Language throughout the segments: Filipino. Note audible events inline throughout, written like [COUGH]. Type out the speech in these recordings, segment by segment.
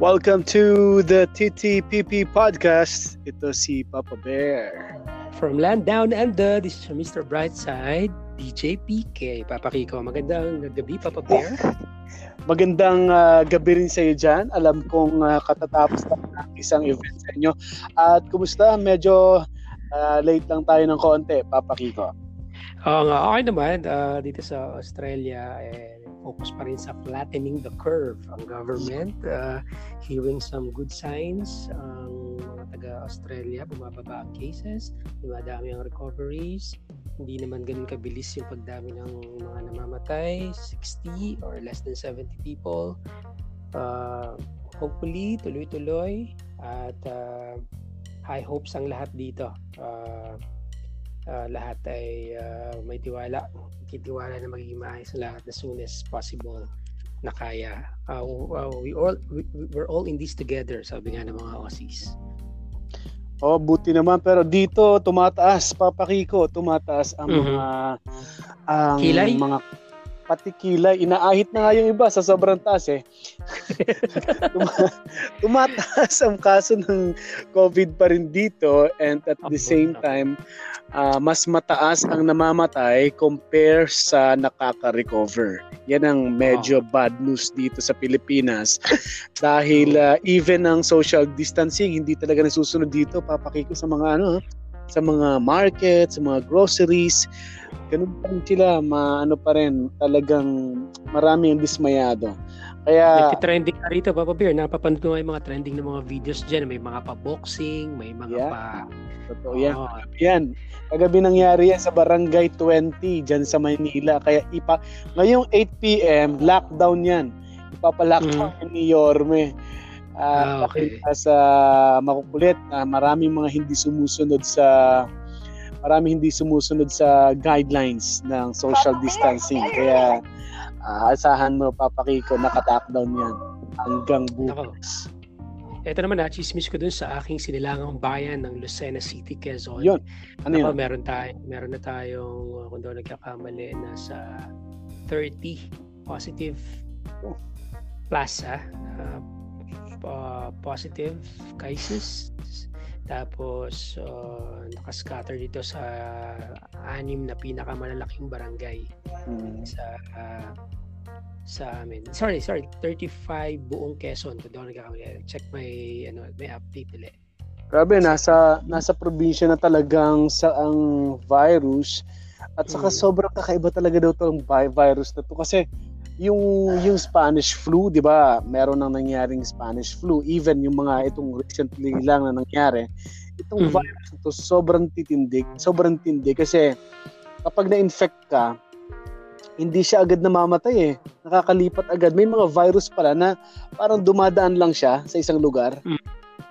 Welcome to the TTPP podcast. Ito si Papa Bear. From Land Down Under, this is Mr. Brightside, DJ PK. Papa Kiko, magandang gabi, Papa Bear. [LAUGHS] Magandang uh, gabi rin sa iyo dyan. Alam kong uh, katatapos na ng isang event sa inyo. At kumusta? Medyo uh, late lang tayo ng konti, Papa Kiko. Oo nga, okay naman. Uh, dito sa Australia, eh, focus pa rin sa flattening the curve ang government. Uh, hearing some good signs. Ang mga taga-Australia, bumababa ang cases, dumadami ang recoveries. Hindi naman ganun kabilis yung pagdami ng mga namamatay, 60 or less than 70 people. Uh, hopefully, tuloy-tuloy at uh, high hopes ang lahat dito. Uh, uh, lahat ay uh, may tiwala kitiwala na magiging maayos lahat as soon as possible na kaya uh, uh, we all we, we're all in this together sabi nga ng mga Aussies Oh, buti naman pero dito tumataas papakiko, tumataas ang mm-hmm. mga ang Kilay? mga pati kilay, inaahit na nga yung iba sa sobrang taas eh. [LAUGHS] tumataas ang kaso ng COVID pa rin dito and at the same time, uh, mas mataas ang namamatay compare sa nakaka-recover. Yan ang medyo bad news dito sa Pilipinas. [LAUGHS] Dahil uh, even ang social distancing hindi talaga nasusunod dito. Papakiko sa mga ano sa mga market, sa mga groceries ganun pa rin sila, maano pa rin, talagang marami yung dismayado. Kaya... Nagtitrending na rito, Papa Bear. Napapanood ko yung mga trending ng mga videos dyan. May mga pa-boxing, may mga yeah. pa... Totoo yan. Oh. Yan. Kagabi nangyari yan sa Barangay 20 dyan sa Maynila. Kaya ipa... Ngayong 8pm, lockdown yan. Ipapalockdown mm. ni Yorme. Uh, ah, okay. sa makukulit, uh, maraming mga hindi sumusunod sa marami hindi sumusunod sa guidelines ng social distancing. Kaya uh, asahan mo, Papa Kiko, naka-lockdown yan hanggang bukas. Ito naman, chismis ko dun sa aking sinilangang bayan ng Lucena City, Quezon. Yun. Ano yun? meron, tayo, meron na tayong, kung doon nagkakamali, nasa 30 positive oh. plus, ah, uh, uh, positive cases tapos uh, nakascatter dito sa anim na pinakamalalaking barangay mm. sa uh, sa amin. Sorry, sorry, 35 buong Quezon. Kung daw nagkakamali. Check my ano, may update ulit. Grabe, nasa nasa probinsya na talagang sa ang virus at saka mm. sobrang kakaiba talaga daw tong virus na to kasi yung yung Spanish flu, 'di ba? Meron nang nangyaring Spanish flu, even yung mga itong recently lang na nangyari. Itong mm. virus ito sobrang titindig, sobrang tindi kasi kapag na-infect ka, hindi siya agad namamatay eh. Nakakalipat agad. May mga virus pala na parang dumadaan lang siya sa isang lugar.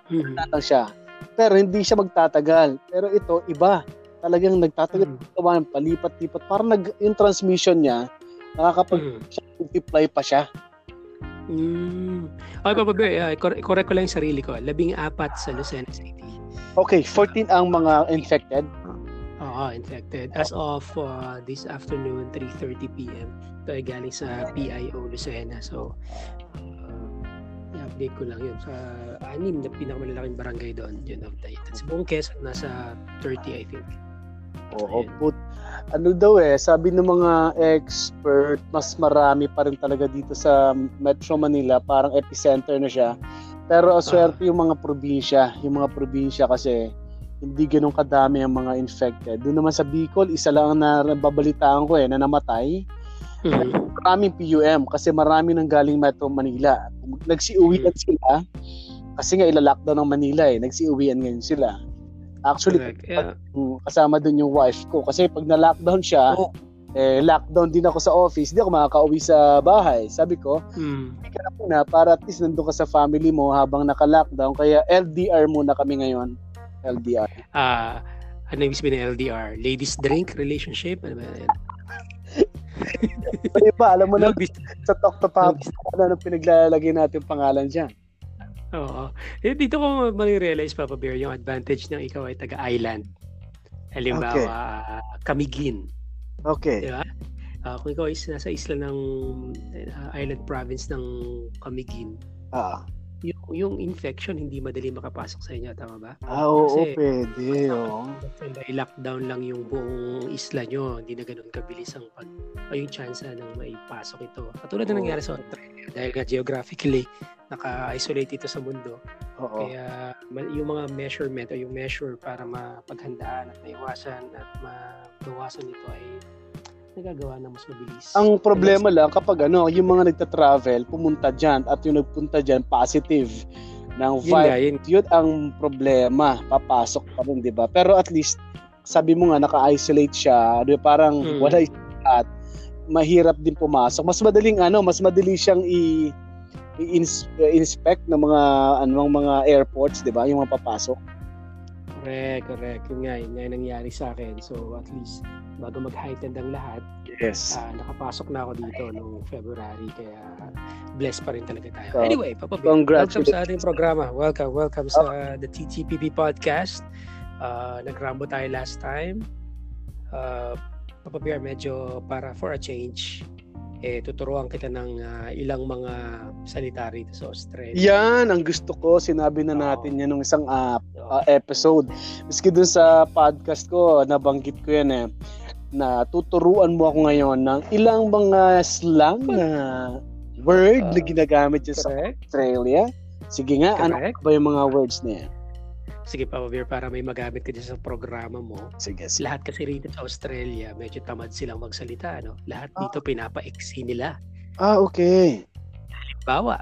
Mm. lang siya. Pero hindi siya magtatagal. Pero ito, iba. Talagang nagtatagal. Mm. Palipat-lipat. Parang nag, yung transmission niya, nakakapag-multiply mm. pa siya. Mm. Okay, Papa Bear, uh, correct ko lang yung sarili ko. Labing apat sa Lucena City. Okay, 14 ang mga infected. Oo, infected. As of uh, this afternoon, 3.30 p.m. Ito ay galing sa PIO Lucena. So, uh, i-update ko lang yun. Sa anim na pinakamalalaking barangay doon, yun the Sa buong Quezon, nasa 30, I think. Oo, put, ano daw eh, sabi ng mga expert, mas marami pa rin talaga dito sa Metro Manila, parang epicenter na siya. Pero swerte yung mga probinsya, yung mga probinsya kasi hindi ganun kadami ang mga infected. Doon naman sa Bicol, isa lang na nababalitaan ko eh, na namatay. Mm-hmm. Maraming PUM kasi marami nang galing Metro Manila. Nagsiuwian mm-hmm. sila kasi nga ila-lockdown ng Manila eh. Nagsiuwian ngayon sila. Actually, yeah. kasama dun yung wife ko. Kasi pag na-lockdown siya, oh. eh, lockdown din ako sa office, hindi ako makaka-uwi sa bahay. Sabi ko, mm. ka na muna para at least nandun ka sa family mo habang naka-lockdown. Kaya LDR muna kami ngayon. LDR. Ah, uh, ano yung sabihin ng LDR? Ladies drink relationship? Ano ba yan? Iba, alam mo na, sa Talk to Pop, ano, ano pinaglalagay natin pangalan dyan. Oo. Eh, dito ko ma-realize, Papa Bear, yung advantage ng ikaw ay taga-island. Halimbawa, okay. uh, Camiguin. Okay. Di ba? Uh, kung ikaw ay nasa isla ng uh, island province ng Camiguin, ah. Yung, yung infection hindi madali makapasok sa inyo, tama ba? Ah, oo, Kasi- pwede. Oo. I-lockdown lang yung buong isla nyo, hindi na ganun kabilis ang pag o yung chance ng maipasok ito. Katulad na nangyari sa Australia dahil nga geographically naka-isolate ito sa mundo. Oo. Kaya yung mga measurement o yung measure para mapaghandaan at maiwasan at mabawasan ito ay nagagawa na mas mabilis. Ang problema lang kapag ano, yung mga nagta-travel, pumunta dyan at yung nagpunta dyan positive ng yun virus, yun. yun ang problema. Papasok pa rin, di ba? Pero at least, sabi mo nga, naka-isolate siya. Di ba? Parang Mm. wala at mahirap din pumasok. Mas madaling ano, mas madali siyang i i-inspect ng mga anong mga airports, 'di ba? Yung mga papasok. Correct, correct. Yun nga, yun nga yung nangyari sa akin. So at least bago mag-heightened ang lahat, Yes. ah, nakapasok na ako dito noong February kaya blessed pa rin talaga tayo. So, anyway, Papa Bill, welcome sa ating programa. Welcome, welcome sa the TTPP podcast. Uh, nagrambo tayo last time. Uh, Papa Bear, medyo para for a change, eh, tuturuan kita ng ah, ilang mga salita rito sa Australia. Yan ang gusto ko. Sinabi na natin yan nung isang ah, ah, episode. Maski dun sa podcast ko, nabanggit ko yan eh na tuturuan mo ako ngayon ng ilang mga slang na word na Ah, ginagamit dyan sa? Australia. Sige nga, ano Correct. ba yung mga words na yan? Sige, Papa Bear, para may magamit ka dyan sa programa mo, Sige, sige. lahat kasi rito sa Australia, medyo tamad silang magsalita, no? Lahat Ah. dito pinapaiksi nila. Ah, okay. Bawa,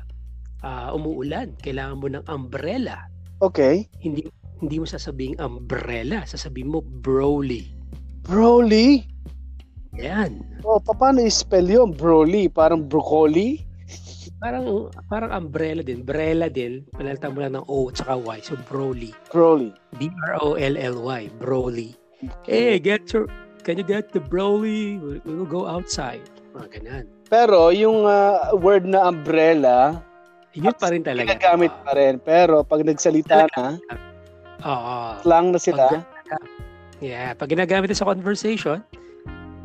ah, umuulan, kailangan mo ng umbrella. Okay. Hindi hindi mo sasabing umbrella, sasabihin mo Broly. Broly. Yan. Oh, pa- paano i-spell yun? Broly. Parang broccoli? Parang parang umbrella din, brella din, panalitan mo lang ng O at saka Y. So Broly. Broly. B R O L L Y, Broly. Eh, get your Can you get the Broly? We will go outside. Mga ganun. Pero yung ah, word na umbrella, Yun pa rin talaga. ginagamit pa rin. Pero pag nagsalita na, Oo. slang na sila. Yeah, pag ginagamit sa conversation,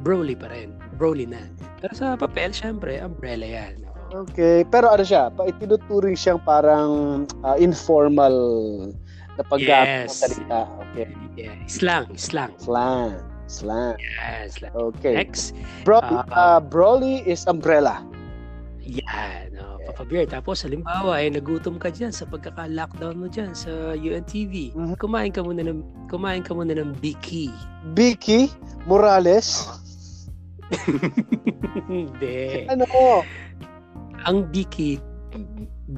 Broly pa rin. Broly na. Pero sa papel, syempre, umbrella yan. Okay. Pero ano siya, itinuturing siyang parang ah, informal na paggamit ng Yes. salita. Okay. Yeah. Slang, slang. Slang. Slang. Yeah, slang. Okay. Next, Broly, ah, Ah. Broly is umbrella. yan. Oh, Papa Bear. Tapos, halimbawa, eh, nagutom ka dyan sa pagkaka-lockdown mo dyan sa UNTV. Mhm. Kumain ka muna ng, kumain ka muna ng Biki. Vicky Morales. Hindi. Ano? Ang Biki,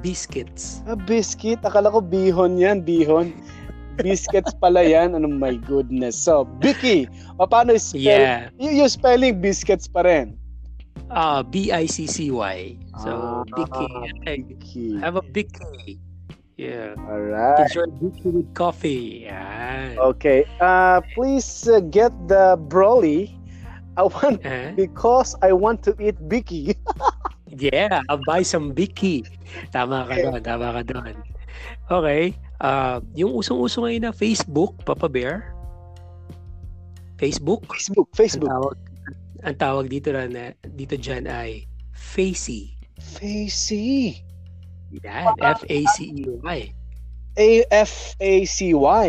biscuits. Ah, biscuit. Akala ko bihon yan. Bihon. Biscuits pala yan. Ano my goodness. So, Vicky. O, paano spell? Yeah. Y- yung spelling biscuits pa rin. Ah, B-I-C-C-Y. So, Ah, Biki. Hey, Vicky. have a Biki. Yeah. Alright. Enjoy Biki with coffee. Yan. Okay. Uh, please uh, get the Broly. I want Eh? because I want to eat Vicky. [LAUGHS] Yeah, I'll buy some Biki. Tama ka doon, tama ka doon. Okay. Ah, yung usong-uso ngayon na Facebook, Papa Bear. Facebook? Facebook. Ang Facebook. tawag, ang tawag dito na, na dito dyan ay Facey. Facey. Yan, F-A-C-E-Y. A F A C Y.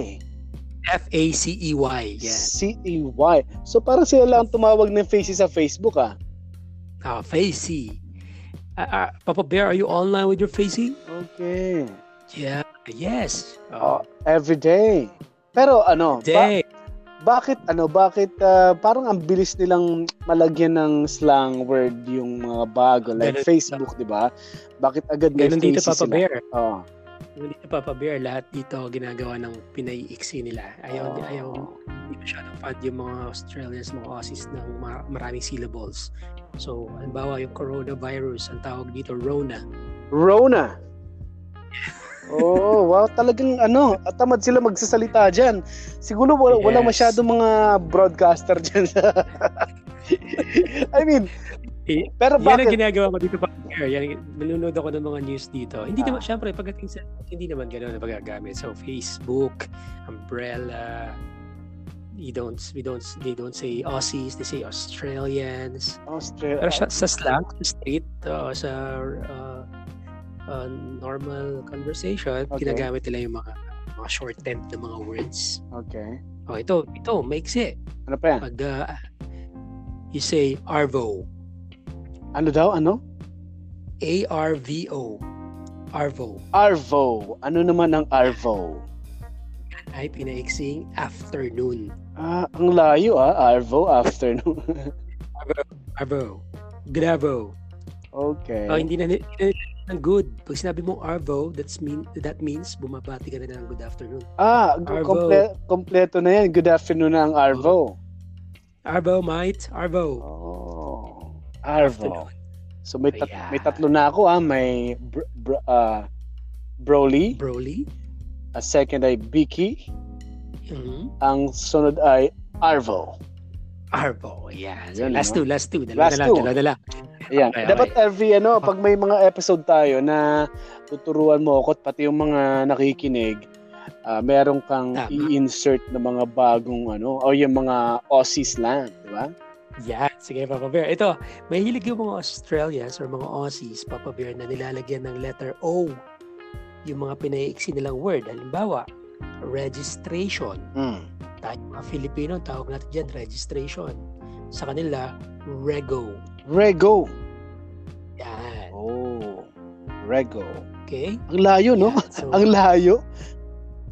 F-A-C-E-Y. Yan. C E Y. So parang sila lang tumawag ng Facey sa Facebook ah. Ah, Facey. Ah, ah, Papa Bear, are you online with your Facey? Okay. Yeah, yes. Oh, Oh, every day. Pero ano, ba- day. Bakit ano, bakit ah, parang ang bilis nilang malagyan ng slang word yung mga bago like Ganun- Facebook, 'di ba? Bakit agad may Ganun dito, Papa sila? Bear. Oh. Ganun dito, Papa Bear. Lahat dito ginagawa ng pinaiiksi nila. Ayaw, Oh. ayaw, hindi masyadong fan yung mga Australians, mga Aussies ng ma- maraming syllables. So, halimbawa yung coronavirus, ang tawag dito, Rona. Rona. Oh, wow, talagang ano, tamad sila magsasalita diyan. Siguro wala, wala Yes. masyadong mga broadcaster diyan. [LAUGHS] I mean, Eh, pero Yan ang bakit? ginagawa ko dito, Bear. Yan, nanonood ako ng mga news dito. Hindi Ah. naman, syempre, pagdating sa, hindi naman gano'n na pagagamit. So, Facebook, umbrella, you don't, we don't, they don't say Aussies, they say Australians. Australia. Pero sa, sa slang, sa street, uh, sa uh, uh, normal conversation, Okay. ginagamit nila yung mga mga shortened na mga words. Okay. Oh, ito, ito, makes it. Ano pa yan? Pag uh, you say Arvo, Ano daw? Ano? A-R-V-O, Arvo, Arvo. Ano naman ang Arvo? ay pinaiksing afternoon. Ah, ang layo ah. Arvo afternoon. [LAUGHS] Arvo, Gravo. okay. Oh, hindi na, hindi na ng good. Pag sinabi mo Arvo, that's mean that means bumabati ka na ng good afternoon. Ah, Arvo. komple- kompleto na yan. Good afternoon na ang Arvo. Arvo, mate. Arvo. Oh. Arvo. Afternoon. So may tat- Ayan. may tatlo na ako ah, may br- br- ah, Broly, Broly. a second ay Biki, Mhm. ang sunod ay Arvo. Arvo. Yeah. So, last two, last two. Dalawa Last na lang, two. dalawa na lang. Ayan. Okay, Dapat okay. every ano, pag may mga episode tayo na tuturuan mo ako at pati yung mga nakikinig, ah meron kang Tama. i-insert na mga bagong ano, o yung mga Aussies lang, di ba? Yeah, sige Papa Bear. Ito, mahilig yung mga Australians or mga Aussies, Papa Bear, na nilalagyan ng letter O yung mga pinaiksi nilang word. Halimbawa, registration. Mm. Tayo mga Filipino, tawag natin dyan, registration. Sa kanila, rego. Rego. Yan. Oh, Rego. Okay? Ang layo, no? Yan. [LAUGHS] So, Ang layo.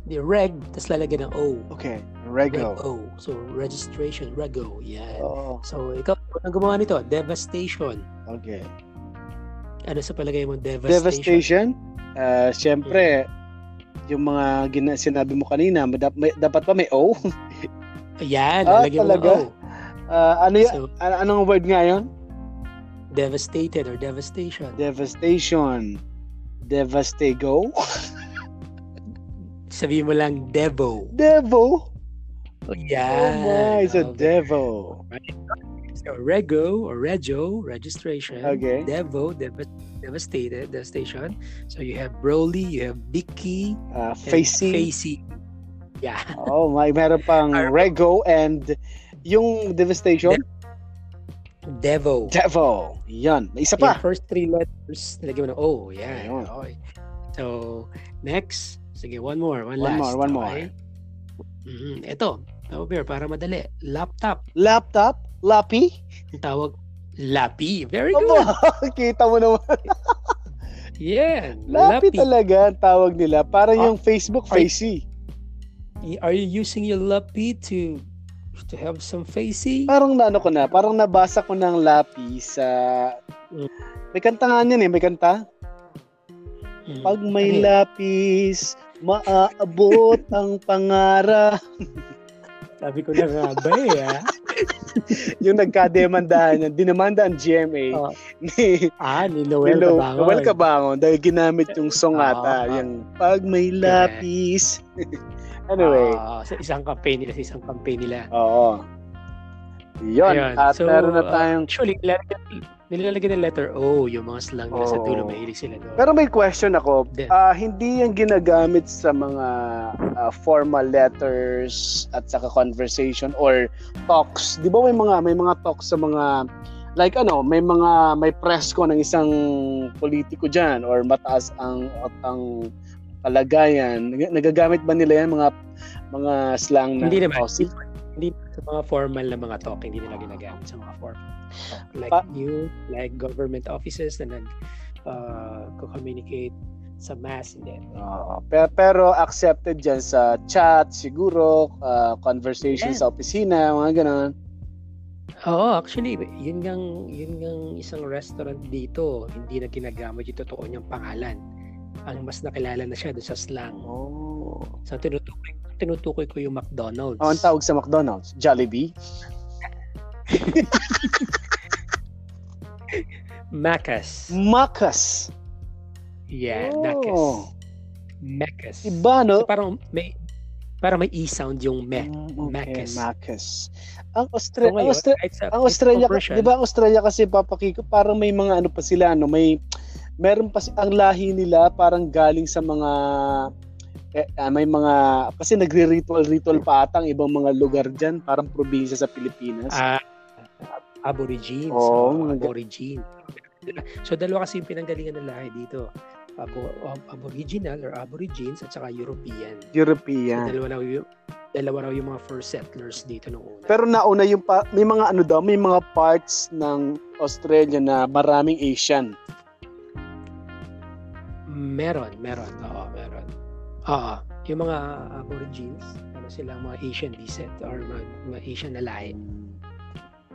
the reg, tas lalagyan ng O. Okay, Reg Rego. O. So, registration, rego. Yan. Oh, So, ikaw, anong gumawa nito? Devastation. okay. Ano sa palagay mo, devastation? Devastation. Uh, Siyempre, yung mga gina- sinabi mo kanina, madap- may- dapat pa may O. Ayan, Ah, lalagyan mo talaga? O. Ah, ano y- So, an- anong word nga yun? devastated or devastation. Devastation. Devastago. Sabihin mo lang Devo. Devo. Oh, Oh my, it's a Okay. Devo. So, Rego or Rego, registration. Okay. Devo, dev- devastated, devastation. So, you have Broly, you have Bicky, Uh, Facey. Facey. Yeah. Oh my, meron pang [LAUGHS] Ar- Rego and yung Devastation. Devo. Devo. Yan. May isa Yung pa. first three letters, nilagyan mo na O. Yan. Ayun. Okay. So, next. Sige, one more. One, One last. more, one more. okay? Mhm. Ito. Tawag Bear, para madali. Laptop. Laptop. Lapi. Tawag Lapi. Very good. [LAUGHS] kita mo naman. Yeah. Lapi, Lapi. talaga ang tawag nila. Parang Ah, yung Facebook ay- Facey. Are you using your Lapi to to have some facey? Parang naano ko na, parang nabasa ko ng Lapi sa... May kanta nga yan eh, may kanta. Mm. Pag may Ano yun? lapis, maaabot ang pangarap. [LAUGHS] Sabi ko na nga ba eh, ah? [LAUGHS] yung nagkademandahan yan, dinamanda ang GMA [LAUGHS] Oh. ni, [LAUGHS] Ah, ni ni Noel Lo- Cabangon. Noel Cabangon dahil ginamit yung song Ah, ata, ah. yung pag may lapis. anyway, Ah, sa isang campaign nila, sa isang campaign nila. oo. Yun, Ayun. at So, meron na uh, tayong... Actually, nilalagyan, nilalagyan ng letter O, yung mga slang nila sa dulo, Oo. mahilig sila doon. Pero may question ako, Then- ah hindi yan ginagamit sa mga ah, formal letters at saka conversation or talks. 'Di ba may mga may mga talks sa mga like ano, may mga may press ko ng isang politiko diyan or mataas ang ang kalagayan. Nag- Nagagamit ba nila yan mga mga slang na Hindi naman. Aussie? Hindi sa mga formal na mga talk, hindi nila ginagamit sa mga formal talk. Like Pa- you, like government offices na nag uh, communicate sa mass, hindi. Oo. Pero, pero accepted dyan sa chat, siguro, ah, conversation Yeah. sa opisina, mga ganun. Oo, actually, yun ngang, yun ngang isang restaurant dito, hindi na ginagamit yung totoo niyang pangalan. Ang mas nakilala na siya doon sa slang. Oh. So, tinutukoy, tinutukoy ko yung McDonald's. Oh, ang tawag sa McDonald's, Jollibee. Macas. Macas. Yeah, Oh. Macas. Macas. Iba, no? So, parang may parang may e-sound yung me. Mm, okay, Macas. Macas. Ang So, Australia, ang, ngayon, Austra- ang Australia, di ba ang Australia kasi papakiko, parang may mga ano pa sila, no? May, meron pa si- ang lahi nila parang galing sa mga eh, ah, may mga kasi nagre-ritual-ritual pa ata ang ibang mga lugar diyan, parang probinsya sa Pilipinas. ah, aborigines. Oo, oh, mga ga- aborigine. So, dalawa kasi yung pinanggalingan ng lahi dito. abo, aboriginal or aborigines at saka European. European. So, dalawa raw yung dalawa raw yung mga first settlers dito noong una. Pero nauna yung pa, may mga ano daw, may mga parts ng Australia na maraming Asian. Meron, meron. Oo, meron. Oo, yung mga aborigines, ano silang mga Asian descent or mga, mga Asian na lahi.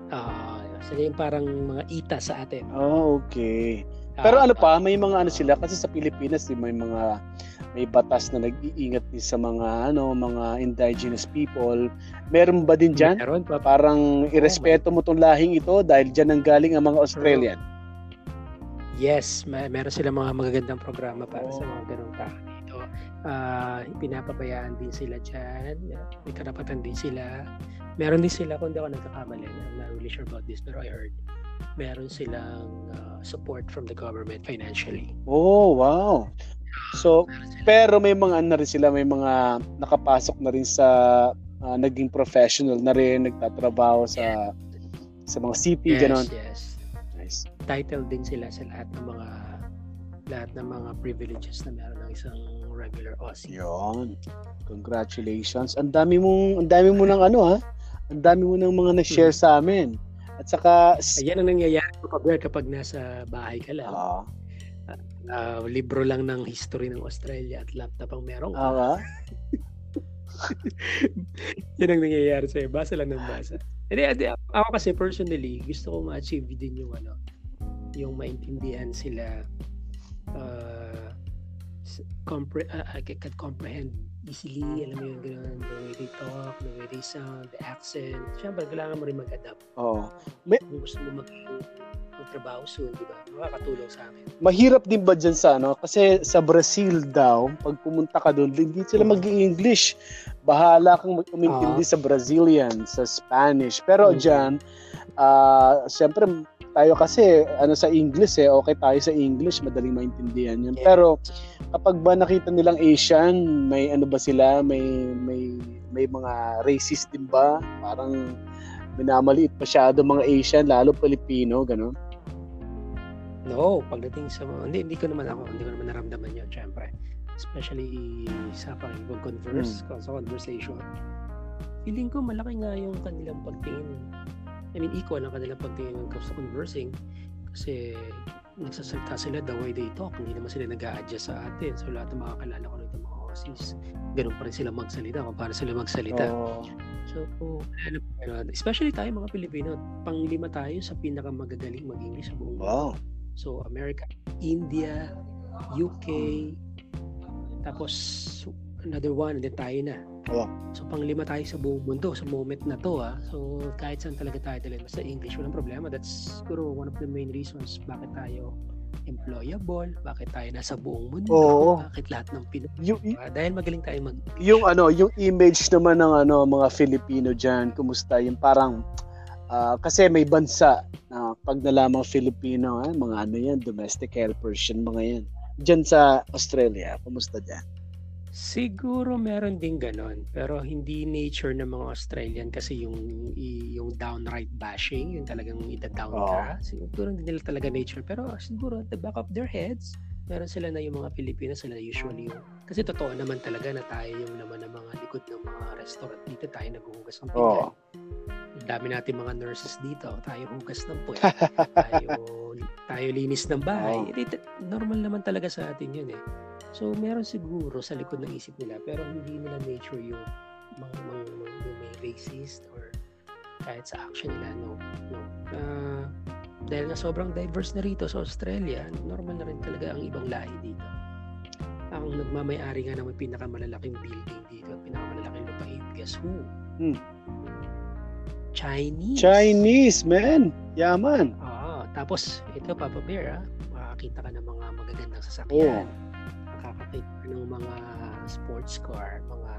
Ah, sila yung parang mga ita sa atin. Oh, okay. Ah, Pero ano pa, may mga ano sila kasi sa Pilipinas eh, may mga may batas na nag-iingat din sa mga ano, mga indigenous people. Meron ba din diyan? Meron pa. Parang irespeto mo tong lahing ito dahil diyan ang galing ang mga Australian. Yes, may, meron sila mga magagandang programa para sa Oh. mga ganong tao Ah, pinapabayaan din sila dyan. May karapatan din sila. Meron din sila, kung di ako nagkakamali, I'm not really sure about this, pero I heard, meron silang ah, support from the government financially. Oh, wow. So, pero may mga ano na rin sila, may mga nakapasok na rin sa ah, naging professional na rin, nagtatrabaho sa sa mga city, yes, ganon. yes. Nice. Title din sila sa lahat ng mga lahat ng mga privileges na meron ng isang regular Aussie. Yun. Congratulations. Ang dami mong ang dami mo ng ano ha. Ang dami mo ng mga na-share sa amin. At saka Ayan ang nangyayari kapag, kapag nasa bahay ka lang. Ah, Ah, libro lang ng history ng Australia at laptop ang meron ka. ah, [LAUGHS] Yan ang nangyayari sa'yo. Basa lang ng basa. Hindi, hindi, ako kasi personally, gusto ko ma-achieve din yung ano, yung maintindihan sila uh, compre- uh, I can comprehend easily, alam mo yun, ganun, the way they talk, the way they sound, the accent. Siyempre, kailangan mo rin mag-adapt. Oo. Kung gusto mo magtrabaho soon, di ba? Makakatulong sa akin. Mahirap din ba dyan sa ano? Kasi sa Brazil daw, pag pumunta ka doon, hindi sila mag english Bahala kang mag umintindi sa Brazilian, sa Spanish. Pero Mhm. dyan, ah siyempre, tayo kasi, ano sa English eh, okay tayo sa English, madaling maintindihan yun. Yeah. Pero, kapag ba nakita nilang Asian, may ano ba sila, may, may, may mga racist din ba? Parang, minamaliit masyado mga Asian, lalo Pilipino, gano'n. No, pagdating sa mga, hindi, hindi ko naman ako, hindi ko naman naramdaman yun, syempre. Especially sa pag-converse, sa conversation. Feeling ko malaki nga yung kanilang pagtingin. I mean, equal ang kanilang pagtingin when it comes to conversing. Kasi nagsasalita sila the way they talk. Hindi naman sila nag adjust sa atin. So lahat ng makakalala ko nito mga Aussies, ganun pa rin sila magsalita kung paano sila magsalita. Oo. So, especially tayo mga Pilipino, panglima tayo sa pinakamagagaling mag-English sa buong mundo. Wow. So, America, India, UK, tapos another one, and then tayo na. Wow. So, panglima tayo sa buong mundo sa moment na to. Ah. So, kahit saan talaga tayo dalhin, basta English, walang problema. That's siguro one of the main reasons bakit tayo employable, bakit tayo nasa buong mundo, Oo. bakit lahat ng Pinoy. Yung, Ah, dahil magaling tayo mag yung ano, yung image naman ng ano mga Filipino diyan, kumusta? Yung parang ah, kasi may bansa na pag nalamang Filipino, ah, mga ano yan, domestic helpers yan, mga yan. Diyan sa Australia, kumusta diyan? Siguro meron din ganon, pero hindi nature ng mga Australian kasi yung yung downright bashing, yung talagang ida-down Oo. ka. Siguro hindi nila talaga nature, pero siguro at the back of their heads, meron sila na yung mga Pilipino, sila usually yung kasi totoo naman talaga na tayo yung naman ng mga likod ng mga restaurant dito, tayo naghuhugas ng pinggan. Ang dami natin mga nurses dito, tayo hugas ng puwet, [LAUGHS] tayo tayo linis ng bahay. Oo. Eh, normal naman talaga sa atin yun eh. So, meron siguro sa likod ng isip nila, pero hindi nila nature yung mga, mga, mga may racist or kahit sa action nila, no. no. Ah, dahil nga sobrang diverse na rito sa Australia, normal na rin talaga ang ibang lahi dito. Ang nagmamayari nga ng pinakamalalaking building dito at pinakamalalaking lupain, guess who? Hmm. Chinese. Chinese, man. Yaman. Ah, tapos ito Papa Bear, ah, makakita ka ng mga magagandang Oo. sasakyan. Makakakita ka ng mga sports car, mga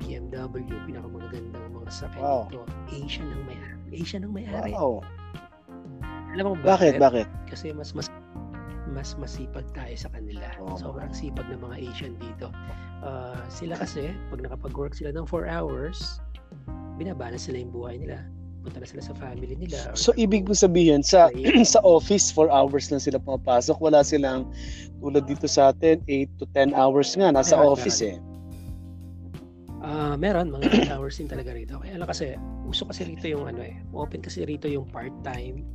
BMW, pinakamagagandang mga sasakyan Wow. dito. Asian ang may-ari. Asian ang may-ari. Wow. Alam mo Bakit? Bakit? Kasi mas mas mas masipag tayo sa kanila. Oo. Sobrang sipag ng mga Asian dito. Ah, sila kasi, pag nakapag-work sila ng 4 hours, binabalance nila yung buhay nila. punta na sila sa family nila. So, ibig mo sabihin, sa sa [CLEARS THROAT] office, 4 hours lang sila pumapasok. Wala silang, tulad dito sa atin, 8 to 10 hours nga. Nasa Meron, office eh. Ah, meron mga 8 hours din talaga rito. Kaya lang kasi uso kasi rito yung ano eh. Open kasi rito yung part-time,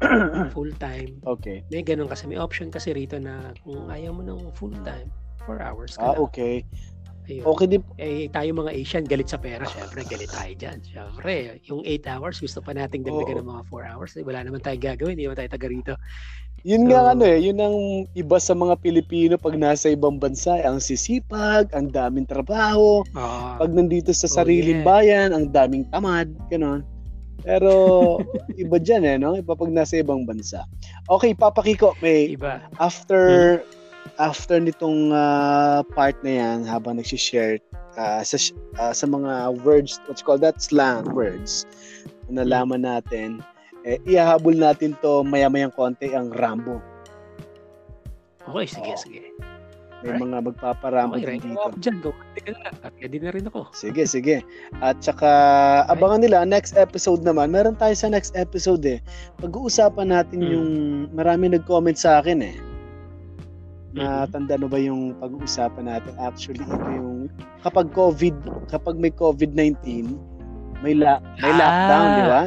[CLEARS THROAT] full-time. Okay. May ganun kasi may option kasi rito na kung ayaw mo ng full-time, 4 hours ka Ah, lang. okay. Ayun. Okay din. Eh, tayo mga Asian, galit sa pera. Siyempre, galit tayo dyan. Siyempre, yung 8 hours, gusto pa nating dagdagan ng mga 4 hours. Eh, wala naman tayong gagawin. Hindi naman tayo taga rito. Yun So- nga ano eh, yun ang iba sa mga Pilipino pag nasa ibang bansa, ang sisipag, ang daming trabaho, Oo. pag nandito sa Oh, sariling yeah. bayan, ang daming tamad, gano'n. Pero [LAUGHS] iba dyan eh, no? Iba pag nasa ibang bansa. Okay, Papa Kiko, may iba. after after nitong ah, part na yan, habang nagsishare ah, sa, ah, sa mga words, what you call that, slang words, na nalaman natin, eh, ihahabol natin to maya-mayang konti ang Rambo. Okay, sige, Oo. sige. May Alright. mga magpaparambo Okay, din dito. ako dyan. Go. At ready na rin ako. Sige, sige. At saka abangan nila next episode naman. Meron tayo sa next episode eh. Pag-uusapan natin Hmm. yung marami nag-comment sa akin eh. Na Mhm. tanda mo ba yung pag-uusapan natin? Actually, ito yung kapag COVID, kapag may COVID-19, may la- may Ah. lockdown, di ba?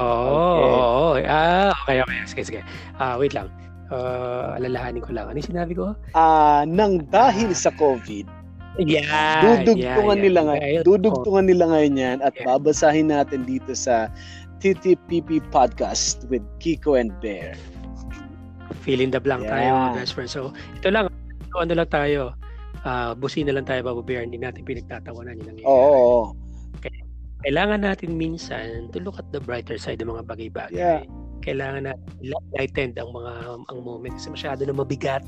Oo. Okay. oo. Ah, okay, okay. Sige, sige. Ah, wait lang. Ah, alalahanin ko lang. Ano yung sinabi ko? Ah, nang dahil sa COVID, Yan. dudugtungan yan, nila yan. ngayon. Dudugtungan nila ngayon yan at Yeah. babasahin natin dito sa TTPP podcast with Kiko and Bear. Fill in the blank tayo Yeah. mga best friends. So, ito lang. Ito, ano lang tayo. Ah, busina lang tayo bababear. Hindi natin pinagtatawanan yung nangyayari. Oo, oo. Kailangan natin minsan to look at the brighter side ng mga bagay-bagay. Yeah. Kailangan natin lighten ang mga ang moment kasi masyado na mabigat.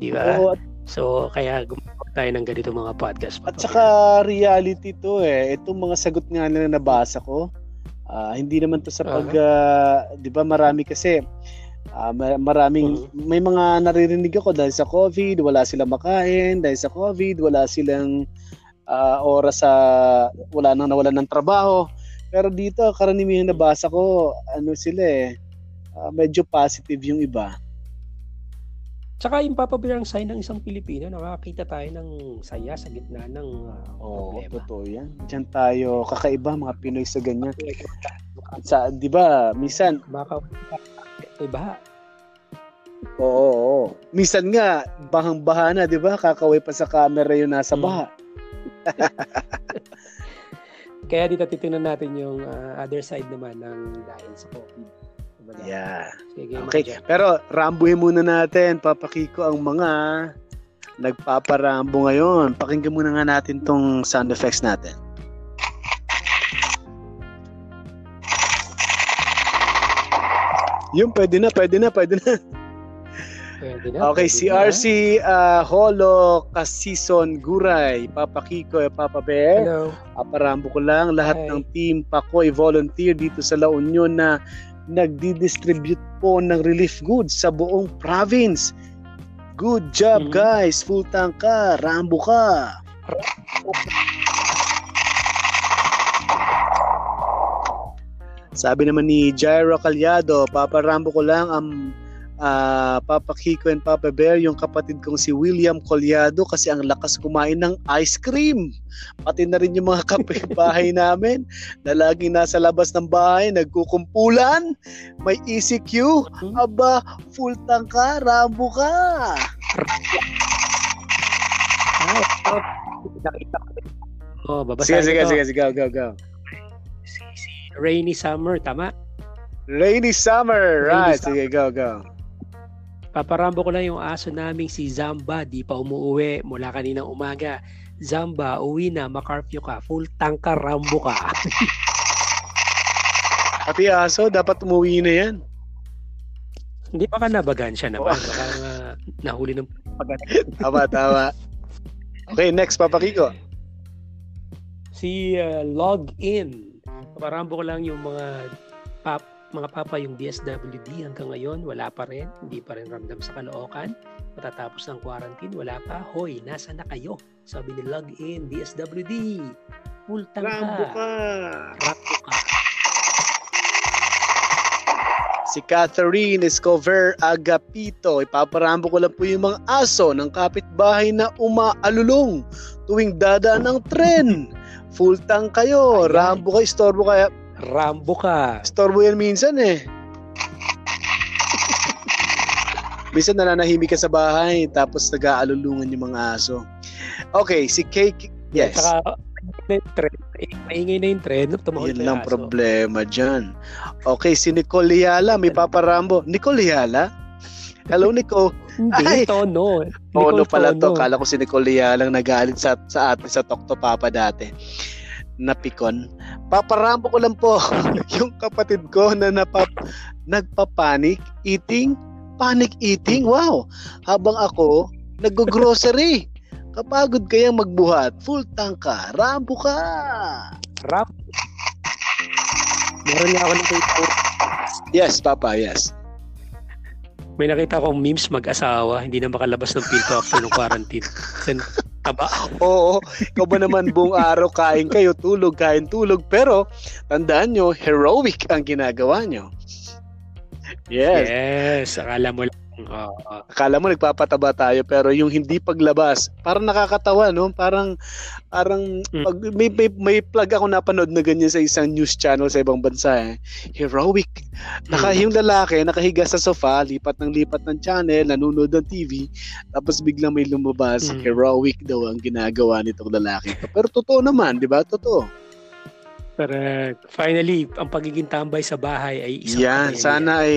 Di ba? Oo, at, So, kaya gumawa tayo ng ganito mga podcast. at saka reality to eh. Itong mga sagot nga na nabasa ko, ah, hindi naman to sa pag, ah, di ba marami kasi, ma- maraming, Mhm. may mga naririnig ako dahil sa COVID, wala silang makain, dahil sa COVID, wala silang ah, oras sa, wala nang nawalan ng trabaho. Pero dito, karaniwang nabasa ko, ano sila eh, ah, medyo positive yung iba. Tsaka yung papabirang sign ng isang Pilipino, nakakita tayo ng saya sa gitna ng ah, Oo, problema. totoo yan. Diyan tayo, kakaiba mga Pinoy sa ganyan. Sa, di ba, minsan, Baka may baha. oo, oo. Minsan nga, bahang-baha na, di ba? Kakaway pa sa camera yung nasa Hmm. baha. [LAUGHS] Kaya dito titingnan natin yung ah, other side naman ng dahil sa COVID. Yeah. Sige, Okay, dyan. pero rambuhin muna natin, papakiko ang mga nagpaparambo ngayon. Pakinggan muna nga natin tong sound effects natin. Yung pwede na, pwede na, pwede na. Pwede na, Okay, pwede si na. RC uh, Holo Kasison Guray, Papa Kiko, Papa Bear. Hello. Aparambo ko lang lahat Hi. ng team Pakoy volunteer dito sa La Union na nagdi-distribute po ng relief goods sa buong province. Good job Mhm. guys, full tank ka, Rambo ka. Sabi naman ni Jairo Calyado, Papa Rambo ko lang ang ah, Papa Kiko and Papa Bear, yung kapatid kong si William Colyado kasi ang lakas kumain ng ice cream. Pati na rin yung mga [LAUGHS] kapitbahay namin na laging nasa labas ng bahay, nagkukumpulan, may ECQ, Mhm. aba, full tank ka, Rambo ka. Ah, oh. Oh, Sige, sige, sige, sige, go, go, go. Rainy Summer, tama? Rainy summer, Rainy right, summer. sige, go, go. Paparambo ko lang yung aso naming si Zamba, di pa umuwi mula kaninang umaga. Zamba, uwi na, makarfyo ka, full tank ka, Rambo [LAUGHS] ka. Pati aso, dapat umuwi na yan. Hindi pa ka nabagan siya naman. Baka nga nahuli ng pag [LAUGHS] Tama, tama. Okay, next, Papa Kiko. Si uh, Login. Paparambo ko lang yung mga pap, mga papa yung DSWD hanggang ngayon wala pa rin. Hindi pa rin ramdam sa Caloocan. Matatapos ng quarantine, wala pa. Hoy, nasa na kayo? Sabi ni Login, DSWD. Pultang Rambo ka. Rambo ka. Si Catherine Escover Agapito. Ipaparambo ko lang po yung mga aso ng kapitbahay na umaalulong tuwing dadaan ng tren. Full tank kayo. Ayan. Rambo ka, istorbo kaya. Rambo ka. Istorbo yan minsan eh. minsan nananahimik ka sa bahay tapos nag-aalulungan yung mga aso. Okay, si Cake. Yes. Saka, maingay na yung tren. Maingay na yung tren. Tumahol Yun lang aso. problema dyan. Okay, si Nicole Liala, may paparambo. Nicole Liala? Hello, Nicole. Ay! Hindi, tono. Tono Nicole pala to. Kala ko si Nicole Liala lang nagalit sa, sa atin sa Tokto Papa dati. Napikon. Paparambo ko lang po [LAUGHS] yung kapatid ko na napap, nagpapanik eating. Panic eating? Wow! Habang ako, nag-grocery. Kapagod kayang magbuhat. Full tank ka. Rambo ka. Rambo. Meron nga ako nakita Yes, Papa. Yes. May nakita akong memes mag-asawa, hindi na makalabas ng pinto after ng quarantine. Kasi taba. Oo, ikaw ba naman buong araw kain kayo, tulog, kain, tulog. Pero, tandaan nyo, heroic ang ginagawa nyo. Yes. Yes, akala mo lang. Oo. Akala mo nagpapataba tayo pero yung hindi paglabas, parang nakakatawa no? Parang parang Mm. pag, may, may may plug ako napanood na ganyan sa isang news channel sa ibang bansa eh. Heroic. Naka yung lalaki nakahiga sa sofa, lipat ng lipat ng channel, nanonood ng TV, tapos biglang may lumabas, Mm. heroic daw ang ginagawa nitong lalaki. Pero totoo naman, 'di ba? Totoo. Pero finally, ang pagiging tambay sa bahay ay isang Yan, sana ay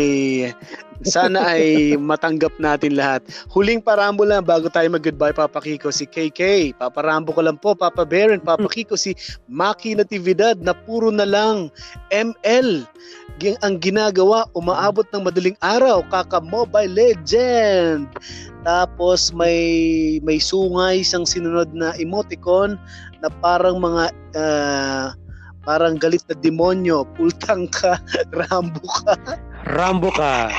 sana ay [LAUGHS] matanggap natin lahat. Huling parambo lang bago tayo mag-goodbye Papa Kiko si KK. Paparambo ko lang po Papa Bear and Papa Kiko si Maki Natividad na puro na lang ML ang ginagawa umaabot ng madaling araw kaka Mobile Legend. Tapos may may sungay isang sinunod na emoticon na parang mga ah, parang galit na demonyo, pultang ka, [LAUGHS] Rambo ka. Rambo ka.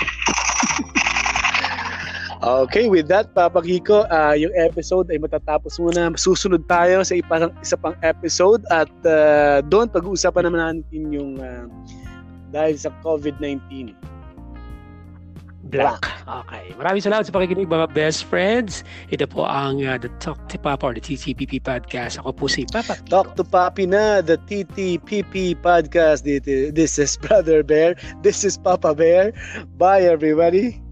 Okay, with that, Papa Kiko, ah, yung episode ay matatapos muna. Susunod tayo sa ipang, isa pang episode at ah, doon pag-uusapan naman natin yung ah, dahil sa COVID-19. Black. Okay. Maraming salamat sa pakikinig mga best friends. Ito po ang uh, The Talk to Papa or the TTPP Podcast. Ako po si Papa Kiko. Talk to Papi na, the TTPP podcast. This is Brother Bear. This is Papa Bear. Bye, everybody.